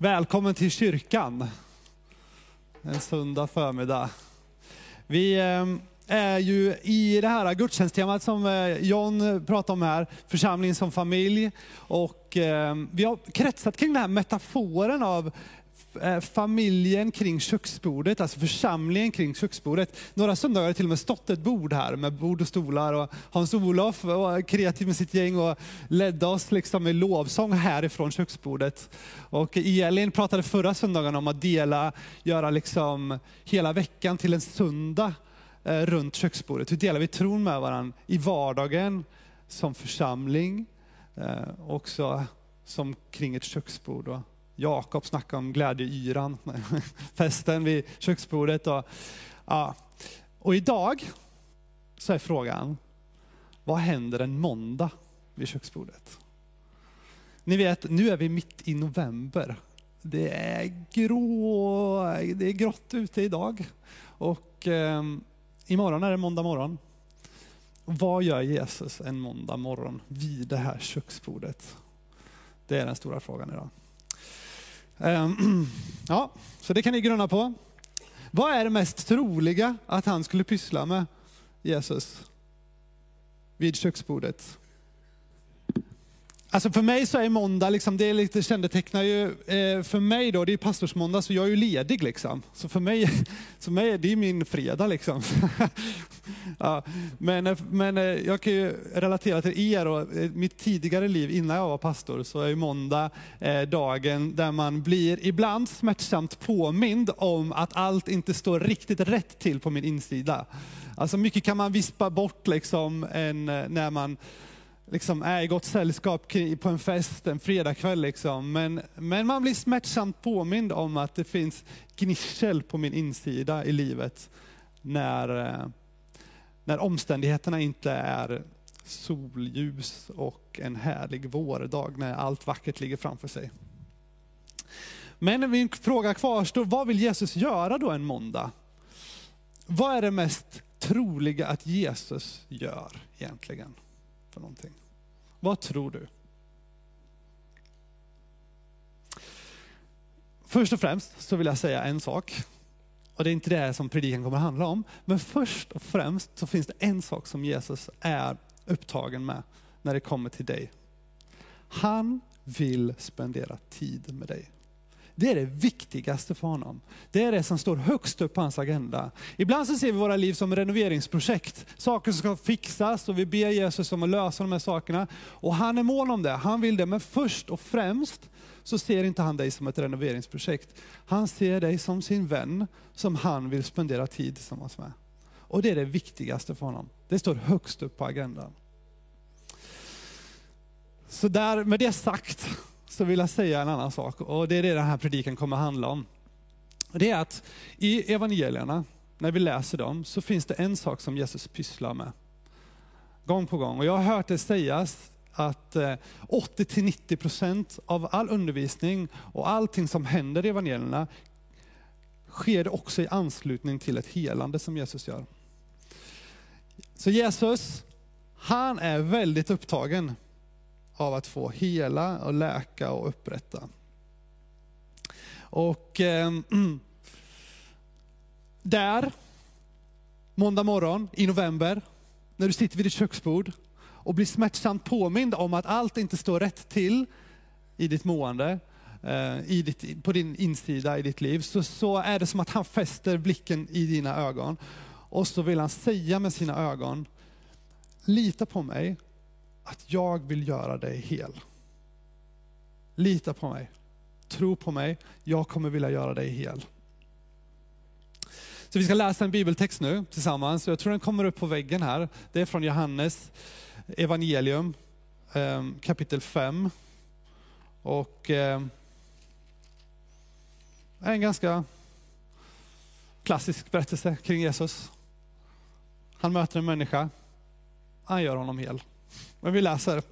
Välkommen till kyrkan. En söndag förmiddag. Vi eh, är ju i det här gudstjänsttemat som eh, John pratade om här, församling som familj. Och eh, vi har kretsat kring den här metaforen av Eh, familjen kring köksbordet, alltså församlingen kring köksbordet. Några söndagar har det till och med stått ett bord här med bord och stolar och Hans-Olof var kreativ med sitt gäng och ledde oss liksom med lovsång härifrån köksbordet. Och Elin pratade förra söndagen om att dela, göra liksom hela veckan till en söndag eh, runt köksbordet. Hur delar vi tron med varandra i vardagen som församling, eh, också som kring ett köksbord. Jakob snackade om glädjeyran, festen vid köksbordet. Och, ja. och idag så är frågan, vad händer en måndag vid köksbordet? Ni vet, nu är vi mitt i november. Det är, grå, det är grått ute idag. Och eh, imorgon är det måndag morgon. Vad gör Jesus en måndag morgon vid det här köksbordet? Det är den stora frågan idag. Ehm, ja, så det kan ni grunna på. Vad är det mest troliga att han skulle pyssla med, Jesus, vid köksbordet? Alltså för mig så är måndag, liksom, det är lite kännetecknar ju, eh, för mig då, det är pastorsmåndag så jag är ju ledig liksom. Så för mig, så mig det är min fredag liksom. ja, men, eh, men eh, jag kan ju relatera till er och eh, mitt tidigare liv innan jag var pastor så är ju måndag dagen där man blir ibland smärtsamt påmind om att allt inte står riktigt rätt till på min insida. Alltså mycket kan man vispa bort liksom en, när man liksom är i gott sällskap på en fest en fredagkväll. Liksom. Men, men man blir smärtsamt påmind om att det finns gnissel på min insida i livet. När, eh, när omständigheterna inte är solljus och en härlig vårdag när allt vackert ligger framför sig. Men min fråga kvarstår, vad vill Jesus göra då en måndag? Vad är det mest troliga att Jesus gör egentligen? för någonting? Vad tror du? Först och främst så vill jag säga en sak. Och det är inte det som predikan kommer att handla om. Men först och främst så finns det en sak som Jesus är upptagen med när det kommer till dig. Han vill spendera tid med dig. Det är det viktigaste för honom. Det är det som står högst upp på hans agenda. Ibland så ser vi våra liv som renoveringsprojekt. Saker som ska fixas och vi ber Jesus om att lösa de här sakerna. Och han är mån om det, han vill det. Men först och främst så ser inte han dig som ett renoveringsprojekt. Han ser dig som sin vän som han vill spendera tid tillsammans med. Och det är det viktigaste för honom. Det står högst upp på agendan. Så där, med det sagt så vill jag säga en annan sak och det är det den här predikan kommer att handla om. Det är att i evangelierna, när vi läser dem, så finns det en sak som Jesus pysslar med. Gång på gång. Och jag har hört det sägas att eh, 80-90% av all undervisning och allting som händer i evangelierna sker också i anslutning till ett helande som Jesus gör. Så Jesus, han är väldigt upptagen av att få hela och läka och upprätta. Och eh, där, måndag morgon i november, när du sitter vid ditt köksbord och blir smärtsamt påmind om att allt inte står rätt till i ditt mående, eh, i ditt, på din insida i ditt liv, så, så är det som att han fäster blicken i dina ögon. Och så vill han säga med sina ögon, lita på mig att jag vill göra dig hel. Lita på mig. Tro på mig. Jag kommer vilja göra dig hel. Så vi ska läsa en bibeltext nu tillsammans. Jag tror den kommer upp på väggen här. Det är från Johannes evangelium ehm, kapitel 5. Och ehm, är en ganska klassisk berättelse kring Jesus. Han möter en människa, han gör honom hel. Men vi läser.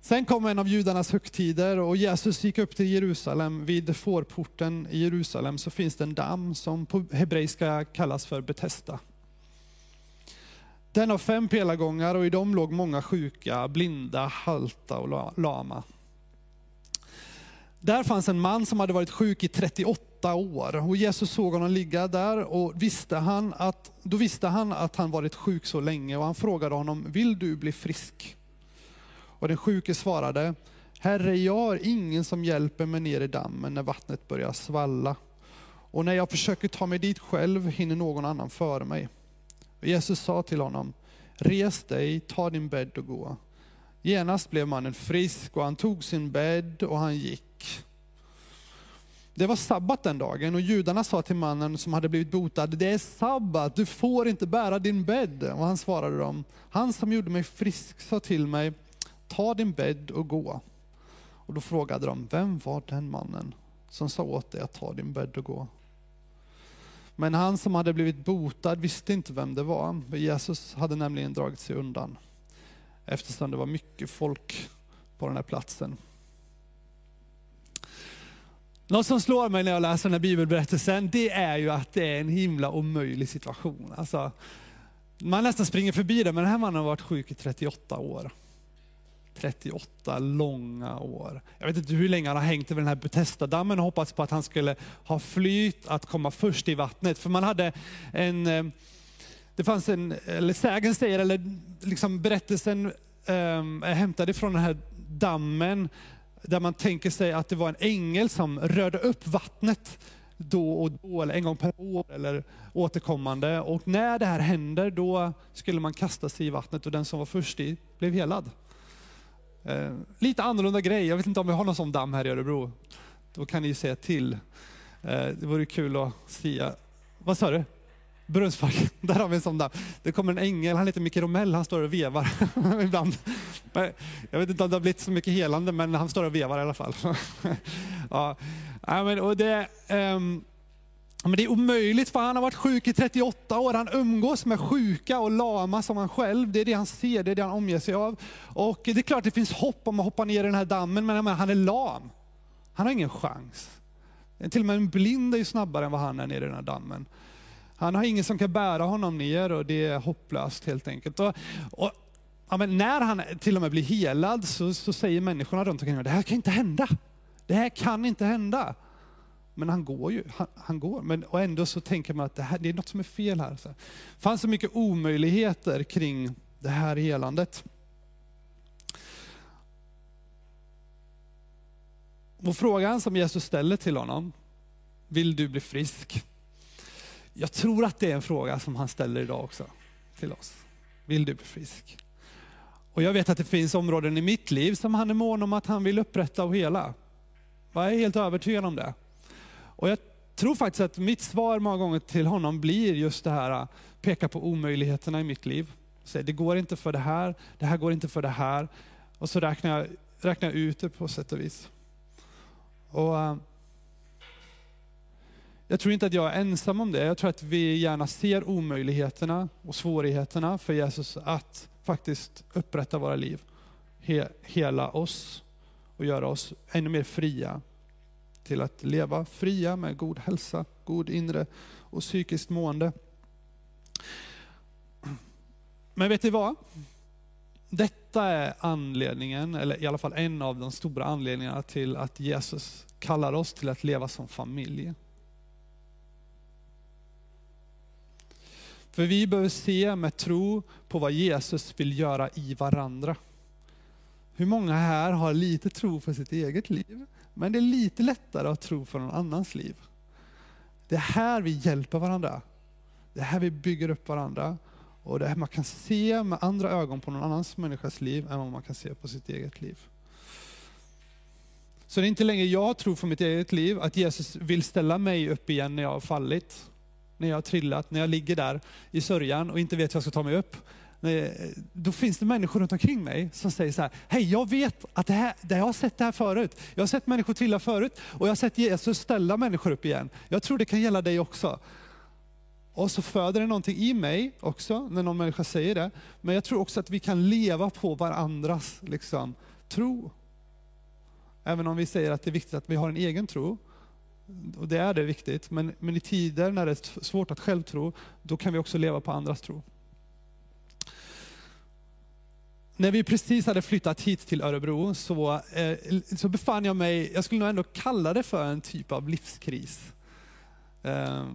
Sen kom en av judarnas högtider och Jesus gick upp till Jerusalem. Vid fårporten i Jerusalem så finns det en damm som på hebreiska kallas för Betesda. Den har fem pelargångar och i dem låg många sjuka, blinda, halta och lama. Där fanns en man som hade varit sjuk i 38 år. Och Jesus såg honom ligga där och visste han att, då visste han att han varit sjuk så länge. Och han frågade honom, vill du bli frisk? Och den sjuke svarade, Herre, jag har ingen som hjälper mig ner i dammen när vattnet börjar svalla. Och när jag försöker ta mig dit själv hinner någon annan före mig. Och Jesus sa till honom, res dig, ta din bädd och gå. Genast blev mannen frisk och han tog sin bädd och han gick. Det var sabbat den dagen och judarna sa till mannen som hade blivit botad, det är sabbat, du får inte bära din bädd. Och han svarade dem, han som gjorde mig frisk sa till mig, ta din bädd och gå. Och då frågade de, vem var den mannen som sa åt dig att ta din bädd och gå? Men han som hade blivit botad visste inte vem det var. Jesus hade nämligen dragit sig undan eftersom det var mycket folk på den här platsen. Något som slår mig när jag läser den här bibelberättelsen, det är ju att det är en himla omöjlig situation. Alltså, man nästan springer förbi det, men den här mannen har varit sjuk i 38 år. 38 långa år. Jag vet inte hur länge han har hängt över den här Bethesda-dammen och hoppats på att han skulle ha flyt att komma först i vattnet. För man hade en, eh, det fanns en, eller sägen säger, eller liksom berättelsen um, är hämtad ifrån den här dammen, där man tänker sig att det var en ängel som rörde upp vattnet då och då, eller en gång per år eller återkommande. Och när det här händer, då skulle man kasta sig i vattnet och den som var först i blev helad. Eh, lite annorlunda grej, jag vet inte om vi har någon sån damm här i Örebro. Då kan ni ju säga till. Eh, det vore kul att se. Vad sa du? Brunnsparken, där har vi en sån damm. Det kommer en ängel, han heter Micke Romell, han står och vevar ibland. Jag vet inte om det har blivit så mycket helande, men han står och vevar i alla fall. ja, men, och det, um, men det är omöjligt för han har varit sjuk i 38 år. Han umgås med sjuka och lama som han själv. Det är det han ser, det är det han omger sig av. Och det är klart det finns hopp om att hoppa ner i den här dammen, men han är lam. Han har ingen chans. Till och med en blind är ju snabbare än vad han är nere i den här dammen. Han har ingen som kan bära honom ner och det är hopplöst helt enkelt. Och, och ja, när han till och med blir helad så, så säger människorna runt omkring honom, det här kan inte hända. Det här kan inte hända. Men han går ju, han, han, går. Men, och ändå så tänker man att det, här, det är något som är fel här. Det fanns så mycket omöjligheter kring det här helandet. Och frågan som Jesus ställer till honom, vill du bli frisk? Jag tror att det är en fråga som han ställer idag också till oss. Vill du bli frisk? Och jag vet att det finns områden i mitt liv som han är mån om att han vill upprätta och hela. Jag är helt övertygad om det. Och jag tror faktiskt att mitt svar många gånger till honom blir just det här, äh, peka på omöjligheterna i mitt liv. Säg, det går inte för det här, det här går inte för det här. Och så räknar jag, räknar jag ut det på sätt och vis. Och, äh, jag tror inte att jag är ensam om det. Jag tror att vi gärna ser omöjligheterna och svårigheterna för Jesus att faktiskt upprätta våra liv. He, hela oss och göra oss ännu mer fria till att leva fria med god hälsa, god inre och psykiskt mående. Men vet ni vad? Detta är anledningen, eller i alla fall en av de stora anledningarna till att Jesus kallar oss till att leva som familj. För vi behöver se med tro på vad Jesus vill göra i varandra. Hur många här har lite tro för sitt eget liv? Men det är lite lättare att tro för någon annans liv. Det är här vi hjälper varandra. Det är här vi bygger upp varandra. Och det är här man kan se med andra ögon på någon annans människas liv än vad man kan se på sitt eget liv. Så det är inte längre jag tror för mitt eget liv att Jesus vill ställa mig upp igen när jag har fallit. När jag har trillat, när jag ligger där i sörjan och inte vet hur jag ska ta mig upp Eh, då finns det människor runt omkring mig som säger så här, hej jag vet att det här, det jag har sett det här förut. Jag har sett människor trilla förut och jag har sett Jesus ställa människor upp igen. Jag tror det kan gälla dig också. Och så föder det någonting i mig också när någon människa säger det. Men jag tror också att vi kan leva på varandras liksom, tro. Även om vi säger att det är viktigt att vi har en egen tro. Och det är det viktigt. Men, men i tider när det är svårt att själv tro, då kan vi också leva på andras tro när vi precis hade flyttat hit till Örebro så, eh, så befann jag mig, jag skulle nog ändå kalla det för en typ av livskris. Eh,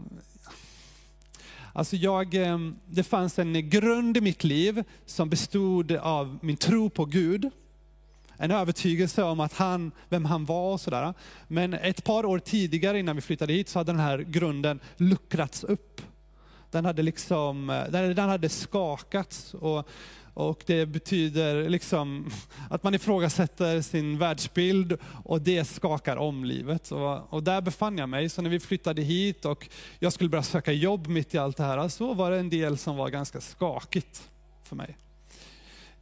alltså jag, eh, det fanns en grund i mitt liv som bestod av min tro på Gud. En övertygelse om att han, vem han var och sådär. Men ett par år tidigare innan vi flyttade hit så hade den här grunden luckrats upp. Den hade, liksom, eh, den, den hade skakats. Och, och det betyder liksom att man ifrågasätter sin världsbild och det skakar om livet. Och, och, där befann jag mig. Så när vi flyttade hit och jag skulle börja söka jobb mitt i allt det här, så var det en del som var ganska skakigt för mig.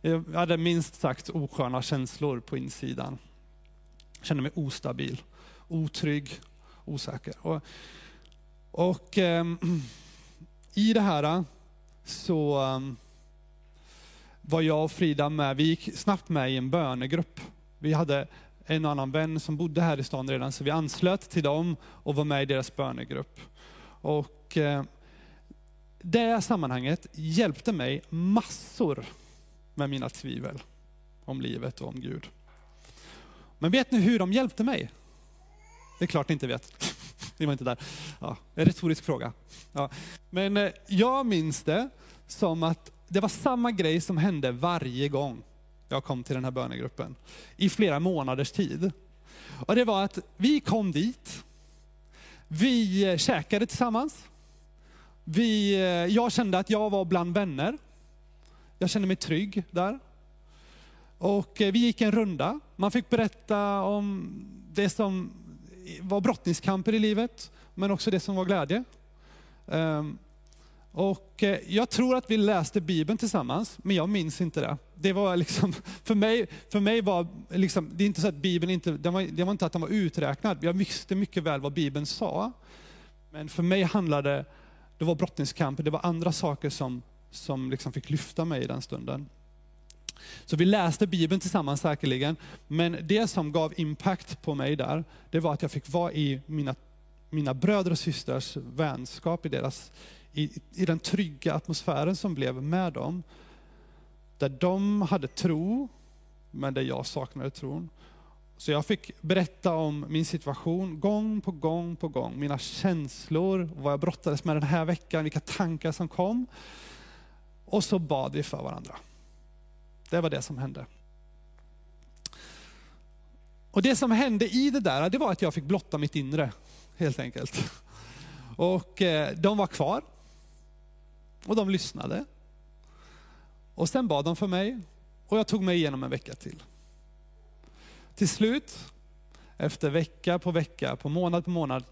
Jag hade minst sagt osköna känslor på insidan. Jag kände mig ostabil, otrygg, osäker. Och, och eh, i det här så ehm, var jag och Frida med, vi gick snabbt med i en bönegrupp. Vi hade en annan vän som bodde här i stan redan, så vi anslöt till dem och var med i deras bönegrupp. Och eh, det sammanhanget hjälpte mig massor med mina tvivel om livet och om Gud. Men vet ni hur de hjälpte mig? Det är klart ni inte vet. Ni var inte där. Ja, en retorisk fråga. Ja. Men eh, jag minns det som att det var samma grej som hände varje gång jag kom till den här bönegruppen. I flera månaders tid. Och det var att vi kom dit, vi eh, käkade tillsammans, vi, eh, jag kände att jag var bland vänner. Jag kände mig trygg där. Och eh, vi gick en runda. Man fick berätta om det som var brottningskamper i livet, men också det som var glädje. Ehm, och eh, jag tror att vi läste Bibeln tillsammans, men jag minns inte det. Det var liksom, för mig, för mig var, liksom, det är inte så att Bibeln inte, det var, det var inte att den var uträknad. Jag visste mycket väl vad Bibeln sa. Men för mig handlade det var brottningskamp, det var andra saker som, som liksom fick lyfta mig i den stunden. Så vi läste Bibeln tillsammans säkerligen, men det som gav impact på mig där, det var att jag fick vara i mina, mina bröder och systrars vänskap, i deras i, i den trygga atmosfären som blev med dem. Där de hade tro, men där jag saknade tron. Så jag fick berätta om min situation gång på gång på gång. Mina känslor, vad jag brottades med den här veckan, vilka tankar som kom. Och så bad vi för varandra. Det var det som hände. Och det som hände i det där, det var att jag fick blotta mitt inre, helt enkelt. Och eh, de var kvar. Och de lyssnade. Och sen bad de för mig och jag tog mig igenom en vecka till. Till slut, efter vecka på vecka, på månad på månad,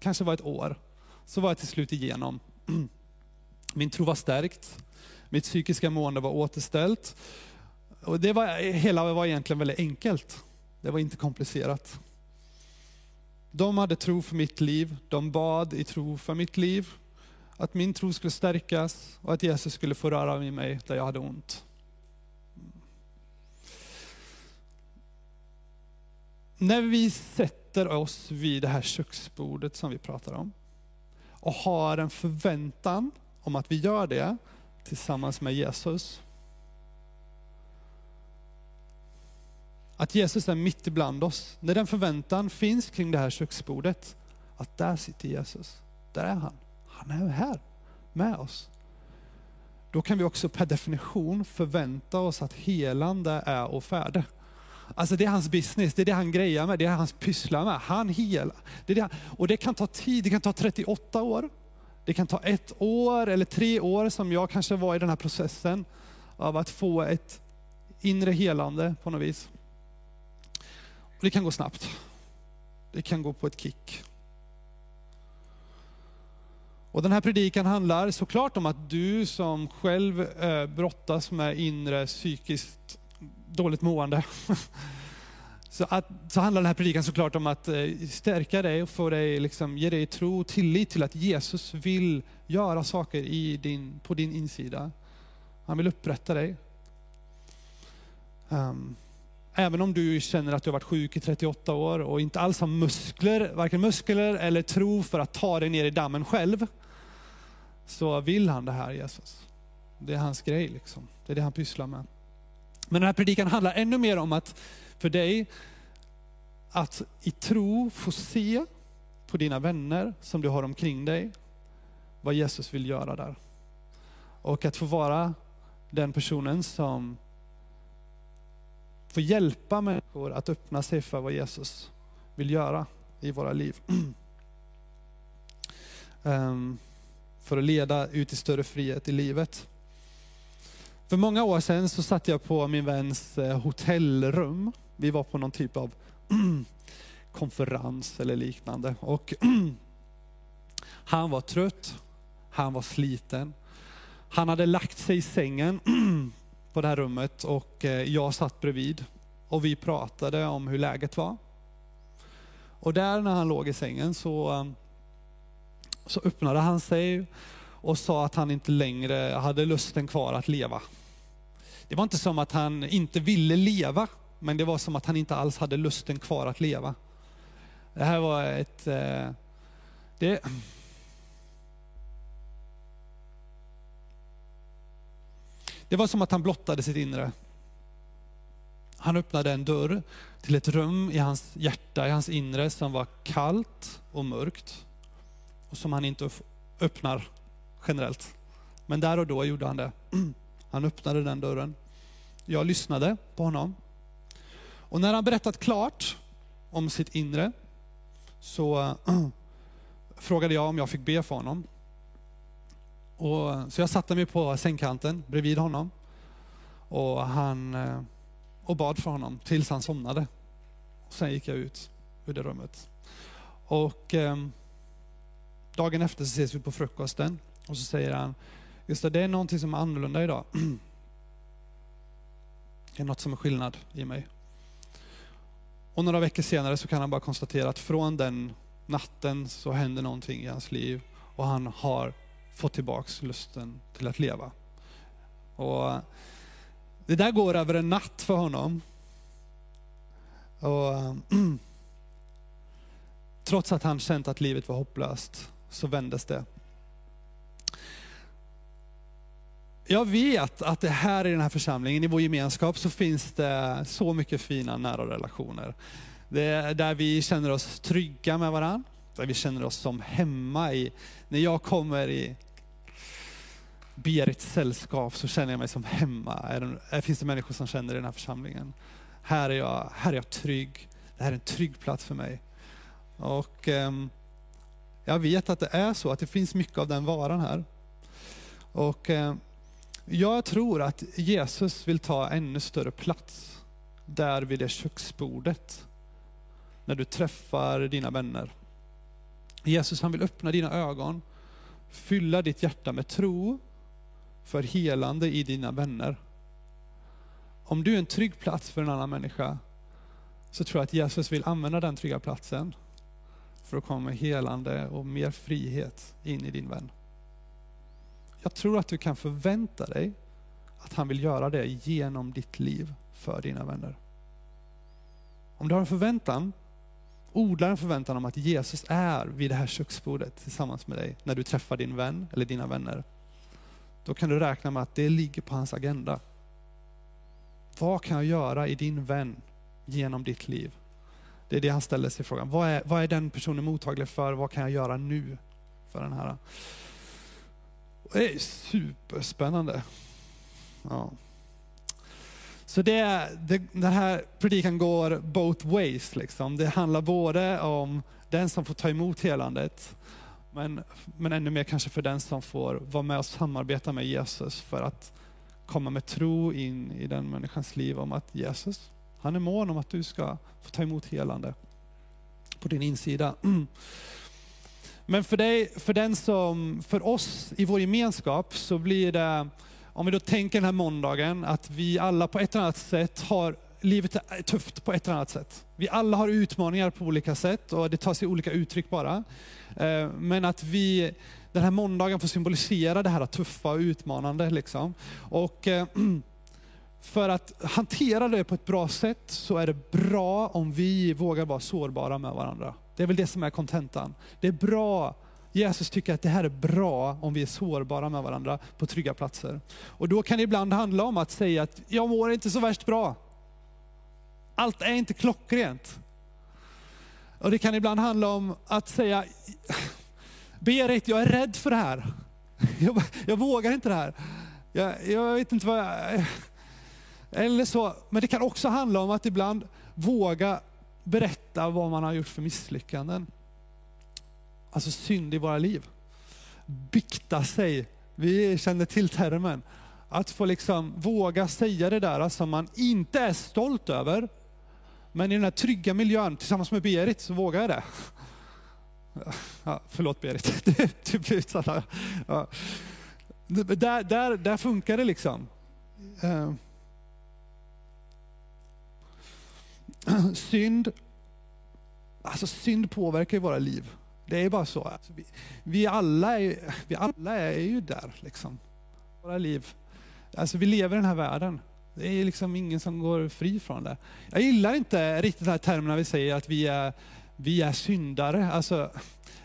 kanske var ett år, så var jag till slut igenom. Min tro var stärkt, mitt psykiska mående var återställt. Och det var, hela var egentligen väldigt enkelt. Det var inte komplicerat. De hade tro för mitt liv, de bad i tro för mitt liv att min tro skulle stärkas och att Jesus skulle få röra vid mig där jag hade ont. När vi sätter oss vid det här köksbordet som vi pratar om och har en förväntan om att vi gör det tillsammans med Jesus. Att Jesus är mitt ibland oss. När den förväntan finns kring det här köksbordet, att där sitter Jesus. Där är han. Han är här med oss. Då kan vi också per definition förvänta oss att helande är och färde. Alltså det är hans business, det är det han grejar med, det är hans pysslar med. Han helar. Det det och det kan ta tid, det kan ta 38 år. Det kan ta ett år eller tre år som jag kanske var i den här processen av att få ett inre helande på något vis. Och det kan gå snabbt. Det kan gå på ett kick. Och den här predikan handlar såklart om att du som själv eh, brottas med inre psykiskt dåligt mående. så, att, så handlar den här predikan såklart om att eh, stärka dig och få dig, liksom, ge dig tro och tillit till att Jesus vill göra saker i din, på din insida. Han vill upprätta dig. Um, även om du känner att du har varit sjuk i 38 år och inte alls har muskler, varken muskler eller tro för att ta dig ner i dammen själv så vill han det här Jesus. Det är hans grej liksom. Det är det han pysslar med. Men den här predikan handlar ännu mer om att för dig att i tro få se på dina vänner som du har omkring dig, vad Jesus vill göra där. Och att få vara den personen som får hjälpa människor att öppna sig för vad Jesus vill göra i våra liv. um, för att leda ut i större frihet i livet. För många år sedan så satt jag på min väns eh, hotellrum. Vi var på någon typ av konferens eller liknande. Och han var trött, han var sliten. Han hade lagt sig i sängen på det här rummet och eh, jag satt bredvid. Och vi pratade om hur läget var. Och där när han låg i sängen så, eh, så öppnade han sig och sa att han inte längre hade lusten kvar att leva. Det var inte som att han inte ville leva, men det var som att han inte alls hade lusten kvar att leva. Det här var ett... Eh, det, det var som att han blottade sitt inre. Han öppnade en dörr till ett rum i hans hjärta, i hans inre som var kallt och mörkt. Och som han inte öppnar generellt. Men där och då gjorde han det. Han öppnade den dörren. Jag lyssnade på honom. Och när han berättat klart om sitt inre så frågade jag om jag fick be för honom. Och, så jag satte mig på sängkanten bredvid honom och, han, eh, och bad för honom tills han somnade. Och sen gick jag ut ur det rummet. Och Eh, Dagen efter så ses vi på frukosten och så säger han, just det, det är någonting som är annorlunda idag. Det är något som är skillnad i mig. Och några veckor senare så kan han bara konstatera att från den natten så händer någonting i hans liv och han har fått tillbaks lusten till att leva. Och det där går över en natt för honom. Och, trots att han känt att livet var hopplöst så vändes det. Jag vet att det här i den här församlingen, i vår gemenskap, så finns det så mycket fina nära relationer. Det där vi känner oss trygga med varandra, där vi känner oss som hemma i, när jag kommer i Berits sällskap så känner jag mig som hemma. Är det, finns det människor som känner i den här församlingen? Här är jag, här är jag trygg. Det här är en trygg plats för mig. Och um, jag vet att det är så, att det finns mycket av den varan här. Och eh, jag tror att Jesus vill ta ännu större plats där vid det köksbordet. När du träffar dina vänner. Jesus han vill öppna dina ögon, fylla ditt hjärta med tro för helande i dina vänner. Om du är en trygg plats för en annan människa, så tror jag att Jesus vill använda den trygga platsen för att komma med helande och mer frihet in i din vän. Jag tror att du kan förvänta dig att han vill göra det genom ditt liv för dina vänner. Om du har en förväntan, odlar en förväntan om att Jesus är vid det här köksbordet tillsammans med dig när du träffar din vän eller dina vänner. Då kan du räkna med att det ligger på hans agenda. Vad kan jag göra i din vän genom ditt liv? Det är det han ställer sig frågan. Vad är, vad är den personen mottaglig för? Vad kan jag göra nu för den här? Det är superspännande. Ja. Så det, det, den här predikan går both ways. Liksom. Det handlar både om den som får ta emot helandet, men, men ännu mer kanske för den som får vara med och samarbeta med Jesus för att komma med tro in i den människans liv om att Jesus, han är mån om att du ska få ta emot helande på din insida. Men för, dig, för den som, för oss i vår gemenskap så blir det, om vi då tänker den här måndagen, att vi alla på ett eller annat sätt har, livet är tufft på ett eller annat sätt. Vi alla har utmaningar på olika sätt och det tar sig olika uttryck bara. Eh, men att vi den här måndagen får symbolisera det här tuffa och utmanande. Liksom. Och eh, för att hantera det på ett bra sätt så är det bra om vi vågar vara sårbara med varandra. Det är väl det som är kontentan. Det är bra Jesus tycker att det här är bra om vi är sårbara med varandra på trygga platser. Och då kan det ibland handla om att säga att jag mår inte så värst bra. Allt är inte klockrent. Och det kan ibland handla om att säga, Berit, jag är rädd för det här. Jag, jag vågar inte det här. Jag, jag, vet inte vad jag... Eller så, men det kan också handla om att ibland våga berätta vad man har gjort för misslyckanden. Alltså synd i våra liv. Bikta sig. Vi känner till termen. Att få liksom våga säga det där som man inte är stolt över. Men i den här trygga miljön tillsammans med Berit så vågar jag det. Ja, förlåt Berit, du blir utsatt. Ja. Där, där, där funkar det liksom. Eh, Synd, alltså synd påverkar ju våra liv. Det är bara så. Alltså vi, vi, alla är, vi alla är ju där. Liksom. Våra liv. Alltså vi lever i den här världen. Det är liksom ingen som går fri från det. Jag gillar inte riktigt den här termerna vi säger att vi är, vi är syndare. Alltså,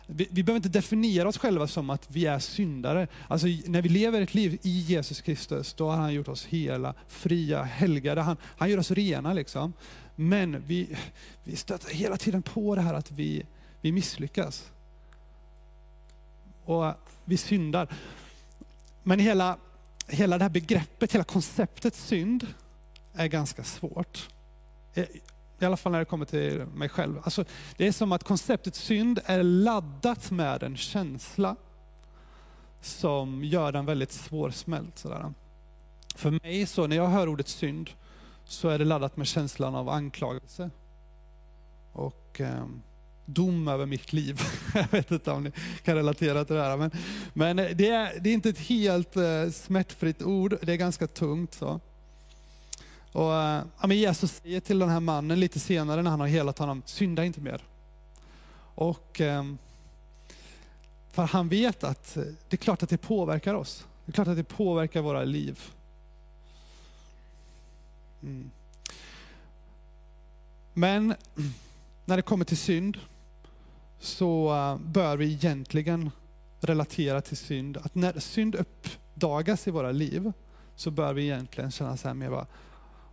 vi, vi behöver inte definiera oss själva som att vi är syndare. Alltså, när vi lever ett liv i Jesus Kristus, då har han gjort oss hela, fria, helgade. Han, han gör oss rena. Liksom. Men vi, vi stöter hela tiden på det här att vi, vi misslyckas. Och vi syndar. Men hela, hela det här begreppet, hela konceptet synd är ganska svårt. I alla fall när det kommer till mig själv. Alltså, det är som att konceptet synd är laddat med en känsla som gör den väldigt svårsmält. Sådär. För mig, så när jag hör ordet synd, så är det laddat med känslan av anklagelse. Och eh, dom över mitt liv. jag vet inte om ni kan relatera till det här. Men, men det, är, det är inte ett helt eh, smärtfritt ord, det är ganska tungt. så. Och, eh, men Jesus säger till den här mannen lite senare när han har helat honom, synda inte mer. Och, eh, för han vet att det är klart att det påverkar oss. Det är klart att det påverkar våra liv. Mm. Men när det kommer till synd så eh, bör vi egentligen relatera till synd. Att när synd uppdagas i våra liv så bör vi egentligen känna så här med bara,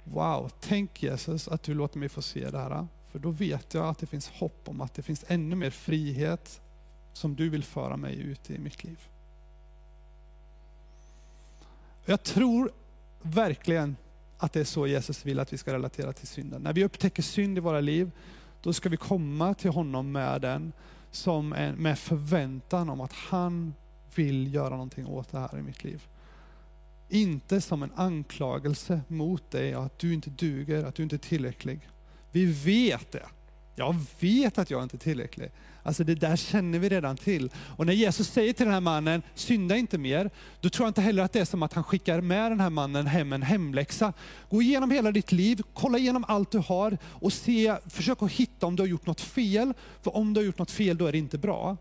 wow, tänk Jesus att du låter mig få se det här. För då vet jag att det finns hopp om att det finns ännu mer frihet som du vill föra mig ut i mitt liv. Jag tror verkligen att det är så Jesus vill att vi ska relatera till synden. När vi upptäcker synd i våra liv, då ska vi komma till honom med den som en, med förväntan om att han vill göra någonting åt det här i mitt liv. Inte som en anklagelse mot dig att du inte duger, att du inte är tillräcklig. Vi vet det. Jag vet att jag inte är tillräcklig. Alltså det där känner vi redan till. Och när Jesus säger till den här mannen, synda inte mer, då tror jag inte heller att det är som att han skickar med den här mannen hem en hemläxa. Gå igenom hela ditt liv, kolla igenom allt du har och se, försök att hitta om du har gjort något fel. För om du har gjort något fel, då är det inte bra.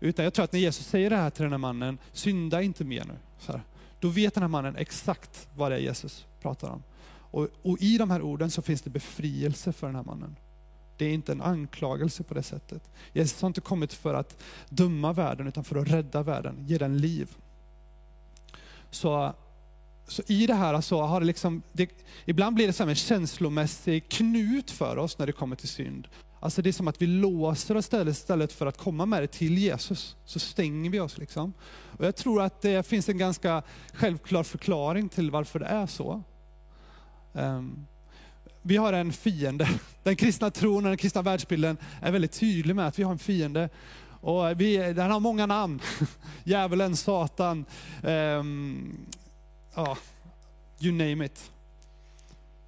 Utan jag tror att när Jesus säger det här till den här mannen, synda inte mer nu. Så här. Då vet den här mannen exakt vad det är Jesus pratar om. Och, och i de här orden så finns det befrielse för den här mannen. Det är inte en anklagelse på det sättet. Jesus har inte kommit för att döma världen, utan för att rädda världen, ge den liv. Så, så i det här så har det liksom, det, ibland blir det som en känslomässig knut för oss när det kommer till synd. Alltså det är som att vi låser oss istället, istället för att komma med det till Jesus, så stänger vi oss. Liksom. Och jag tror att det finns en ganska självklar förklaring till varför det är så. Um, vi har en fiende. Den kristna tron och den kristna världsbilden är väldigt tydlig med att vi har en fiende. Och vi, den har många namn. Djävulen, Satan, um, ja, you name it.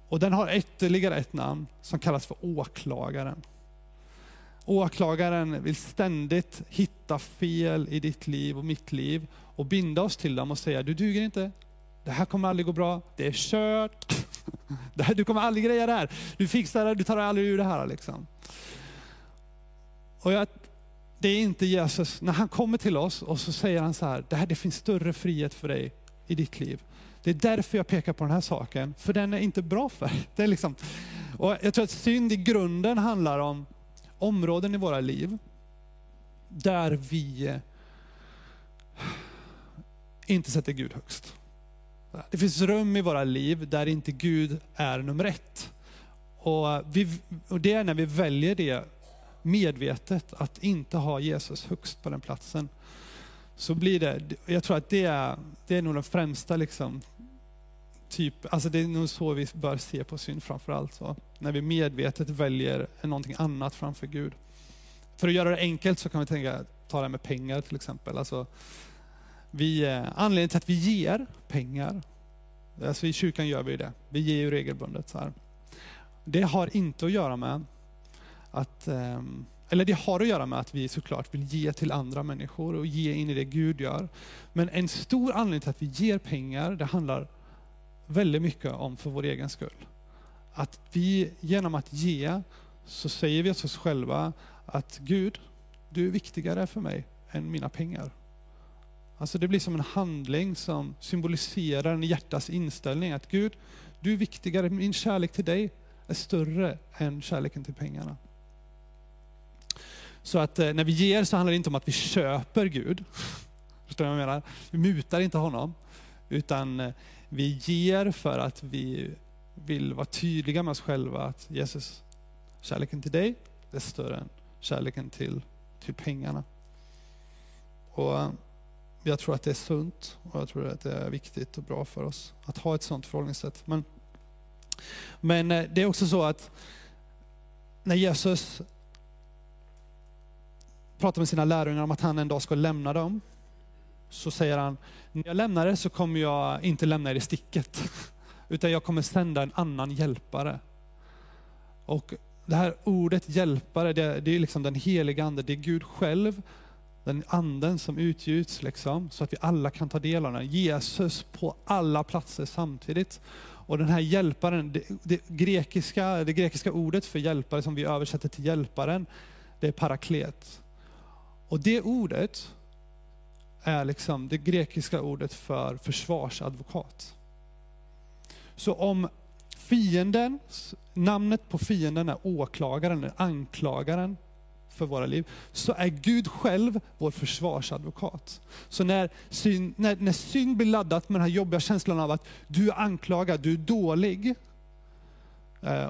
Och den har ytterligare ett namn som kallas för åklagaren. Åklagaren vill ständigt hitta fel i ditt liv och mitt liv och binda oss till dem och säga, du duger inte, det här kommer aldrig gå bra, det är kört, du kommer aldrig greja det här, du fixar det, du tar aldrig ur det här. Liksom. Och jag, det är inte Jesus, när han kommer till oss och så säger han så här, det, här, det finns större frihet för dig i ditt liv. Det är därför jag pekar på den här saken, för den är inte bra för dig. Det är liksom, och jag tror att synd i grunden handlar om områden i våra liv där vi inte sätter Gud högst. Det finns rum i våra liv där inte Gud är nummer ett. Och, vi, och det är när vi väljer det medvetet, att inte ha Jesus högst på den platsen. Så blir det, jag tror att det är, det är nog den främsta liksom, typ, alltså det är nog så vi bör se på synd framförallt. Så. När vi medvetet väljer någonting annat framför Gud. För att göra det enkelt så kan vi tänka, ta det här med pengar till exempel. Alltså, vi, eh, anledningen till att vi ger pengar, alltså i kyrkan gör vi det, vi ger ju regelbundet. Så här. Det har inte att göra med att, ehm, eller det har att göra med att vi såklart vill ge till andra människor och ge in i det Gud gör. Men en stor anledning till att vi ger pengar, det handlar väldigt mycket om för vår egen skull. Att vi genom att ge, så säger vi till oss själva att Gud, du är viktigare för mig än mina pengar. Alltså det blir som en handling som symboliserar en hjärtas inställning att Gud, du är viktigare, min kärlek till dig är större än kärleken till pengarna. Så att eh, när vi ger så handlar det inte om att vi köper Gud. Förstår du vad jag menar? Vi mutar inte honom. Utan eh, vi ger för att vi vill vara tydliga med oss själva att Jesus, kärleken till dig är större än kärleken till, till pengarna. Och eh, jag tror att det är sunt och jag tror att det är viktigt och bra för oss att ha ett sådant förhållningssätt. Men, men eh, det är också så att när Jesus pratar med sina lärjungar om att han en dag ska lämna dem, så säger han, när jag lämnar er så kommer jag inte lämna er i sticket, utan jag kommer sända en annan hjälpare. Och det här ordet hjälpare, det, det är liksom den heliga ande, det är Gud själv, den anden som utgjuts, liksom, så att vi alla kan ta del av den. Jesus på alla platser samtidigt. Och den här hjälparen, det, det, grekiska, det grekiska ordet för hjälpare som vi översätter till hjälparen, det är paraklet. Och det ordet är liksom det grekiska ordet för försvarsadvokat. Så om fienden, namnet på fienden är åklagaren, anklagaren för våra liv, så är Gud själv vår försvarsadvokat. Så när synd, när, när synd blir laddat med den här jobbiga känslan av att du är anklagad, du är dålig. Eh,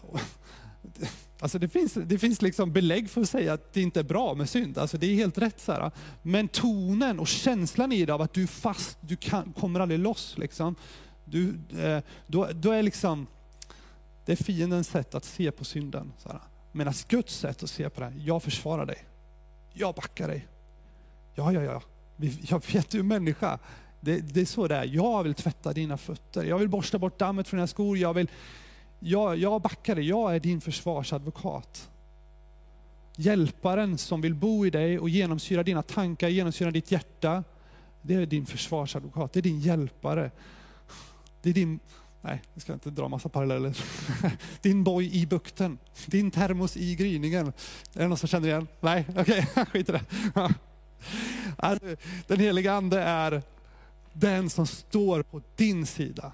Alltså det finns, det finns liksom belägg för att säga att det inte är bra med synd. Alltså det är helt rätt. Så här. Men tonen och känslan i det av att du är fast, du kan, kommer aldrig loss. Liksom. Du, eh, då, då är liksom, det är fiendens sätt att se på synden. Så här. Medan Guds sätt att se på det, jag försvarar dig. Jag backar dig. Ja, ja, ja. Jag vet du är människa. Det, det är så det är. Jag vill tvätta dina fötter. Jag vill borsta bort dammet från dina skor. Jag vill jag, jag backar dig, jag är din försvarsadvokat. Hjälparen som vill bo i dig och genomsyra dina tankar, genomsyra ditt hjärta. Det är din försvarsadvokat, det är din hjälpare. Det är din, nej vi ska inte dra massa paralleller. Din boj i bukten, din termos i gryningen. Är det någon som känner igen? Nej, okej, okay, skit i det. Alltså, den heliga ande är den som står på din sida.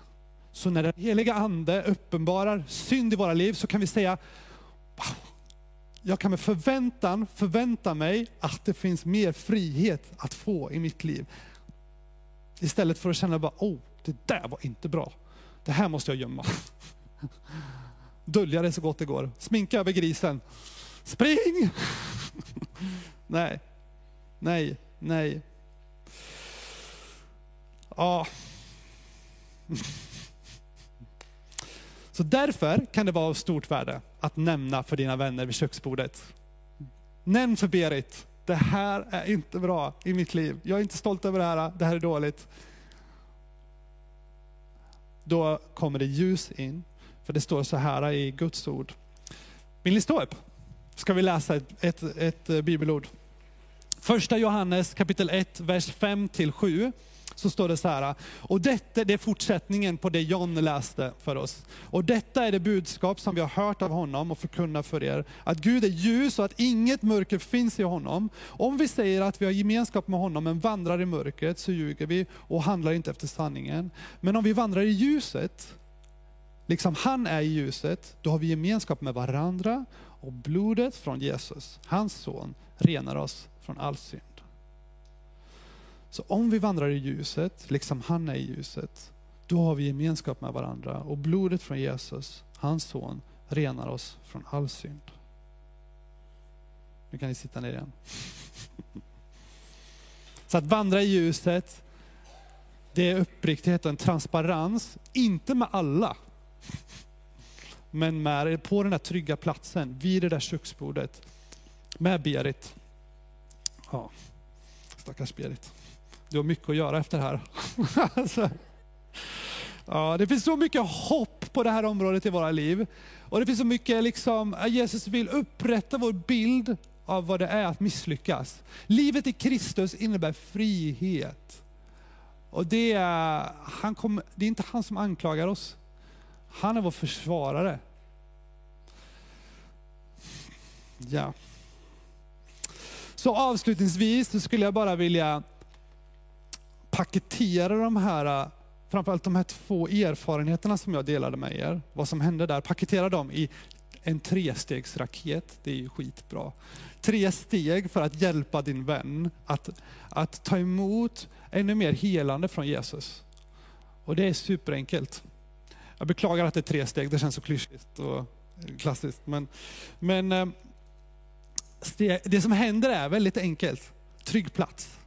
Så när den heliga ande uppenbarar synd i våra liv så kan vi säga, wow, jag kan med förväntan förvänta mig att det finns mer frihet att få i mitt liv. Istället för att känna bara, oh, det där var inte bra. Det här måste jag gömma. Dölja det så gott det går. Sminka över grisen. Spring! nej, nej, nej. Ja. Så därför kan det vara av stort värde att nämna för dina vänner vid köksbordet. Nämn för Berit, det här är inte bra i mitt liv. Jag är inte stolt över det här, det här är dåligt. Då kommer det ljus in, för det står så här i Guds ord. Vill ni stå upp? Ska vi läsa ett, ett, ett eh, bibelord? Första Johannes kapitel 1, vers 5 till 7 så står det så här, och detta det är fortsättningen på det John läste för oss. Och detta är det budskap som vi har hört av honom och förkunnar för er, att Gud är ljus och att inget mörker finns i honom. Om vi säger att vi har gemenskap med honom men vandrar i mörkret så ljuger vi och handlar inte efter sanningen. Men om vi vandrar i ljuset, liksom han är i ljuset, då har vi gemenskap med varandra och blodet från Jesus, hans son, renar oss från all synd. Så om vi vandrar i ljuset, liksom han är i ljuset, då har vi gemenskap med varandra och blodet från Jesus, hans son, renar oss från all synd. Nu kan ni sitta ner igen. Så att vandra i ljuset, det är uppriktighet och en transparens, inte med alla, men med, på den där trygga platsen, vid det där köksbordet, med Berit. Ja, stackars Berit. Du har mycket att göra efter det här. alltså. Ja, det finns så mycket hopp på det här området i våra liv. Och det finns så mycket, liksom, Jesus vill upprätta vår bild av vad det är att misslyckas. Livet i Kristus innebär frihet. Och det är, han kom, det är inte han som anklagar oss. Han är vår försvarare. Ja. Så avslutningsvis så skulle jag bara vilja paketera de här, äh, framförallt de här två erfarenheterna som jag delade med er, vad som hände där, paketera dem i en trestegsraket, det är ju skitbra. Tre steg för att hjälpa din vän att, att ta emot ännu mer helande från Jesus. Och det är superenkelt. Jag beklagar att det är tre steg, det känns så klyschigt och klassiskt. Men, men äh, det som händer är väldigt enkelt. Trygg plats.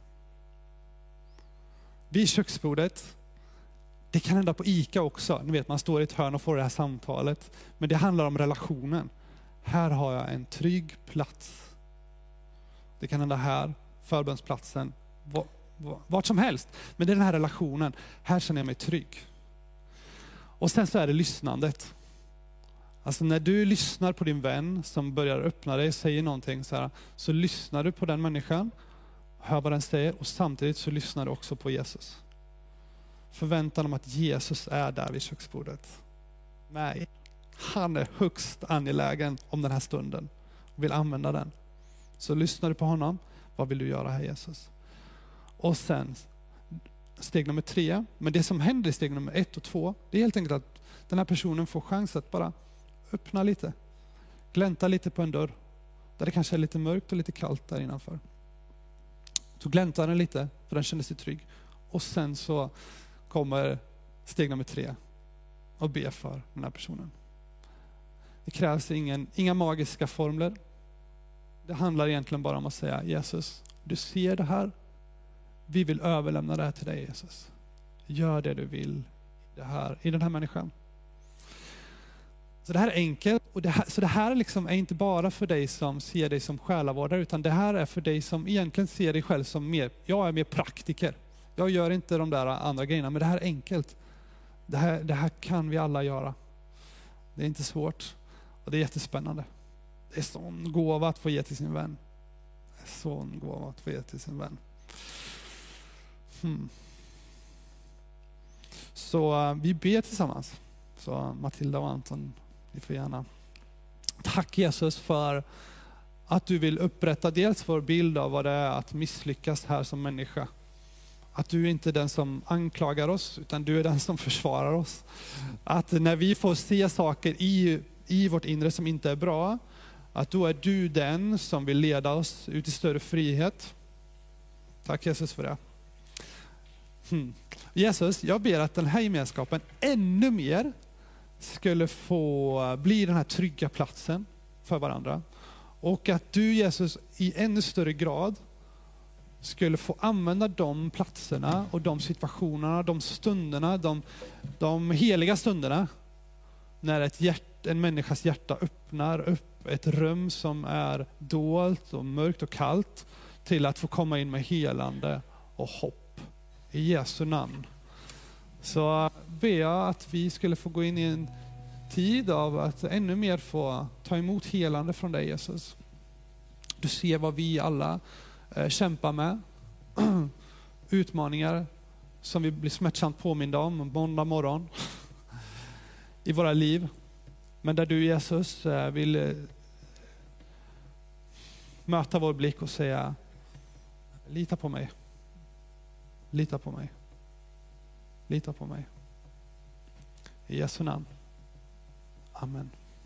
Vid köksbordet. Det kan hända på ICA också. Ni vet, man står i ett hörn och får det här samtalet. Men det handlar om relationen. Här har jag en trygg plats. Det kan hända här, förbönsplatsen, vart som helst. Men det är den här relationen. Här känner jag mig trygg. Och sen så är det lyssnandet. Alltså när du lyssnar på din vän som börjar öppna dig, säger någonting så här, så lyssnar du på den människan, hör vad den säger och samtidigt så lyssnar du också på Jesus. Förväntan om att Jesus är där vid köksbordet. Nej, han är högst angelägen om den här stunden och vill använda den. Så lyssnar du på honom, vad vill du göra här Jesus? Och sen steg nummer tre, men det som händer i steg nummer ett och två, det är helt enkelt att den här personen får chans att bara öppna lite. Glänta lite på en dörr, där det kanske är lite mörkt och lite kallt där innanför. Så gläntar den lite, för den känner sig trygg. Och sen så kommer steg nummer tre, och be för den här personen. Det krävs ingen, inga magiska formler. Det handlar egentligen bara om att säga Jesus, du ser det här. Vi vill överlämna det här till dig Jesus. Gör det du vill det här, i den här människan. Så det här är enkelt. Och det här, så det här liksom är inte bara för dig som ser dig som själavårdare, utan det här är för dig som egentligen ser dig själv som mer, jag är mer praktiker. Jag gör inte de där andra grejerna, men det här är enkelt. Det här, det här kan vi alla göra. Det är inte svårt och det är jättespännande. Det är sån gåva att få ge till sin vän. Det är sån gåva att få ge till sin vän. Hmm. Så eh, vi ber tillsammans. Så Matilda och Anton, ni får gärna. Tack Jesus för att du vill upprätta dels vår bild av vad det är att misslyckas här som människa. Att du inte är den som anklagar oss, utan du är den som försvarar oss. Att när vi får se saker i, i vårt inre som inte är bra, att då är du den som vill leda oss ut i större frihet. Tack Jesus för det. Hmm. Jesus, jag ber att den här gemenskapen ännu mer skulle få bli den här trygga platsen för varandra. Och att du Jesus i ännu större grad skulle få använda de platserna och de situationerna, de stunderna, de, de heliga stunderna, när ett hjärt, en människas hjärta öppnar upp ett rum som är dolt och mörkt och kallt, till att få komma in med helande och hopp. I Jesu namn. Så ber jag att vi skulle få gå in i en tid av att ännu mer få ta emot helande från dig Jesus. Du ser vad vi alla eh, kämpar med. Utmaningar som vi blir smärtsamt påminda om måndag morgon i våra liv. Men där du Jesus eh, vill eh, möta vår blick och säga, lita på mig. Lita på mig. Lita på mig. I Jesu namn. Amen.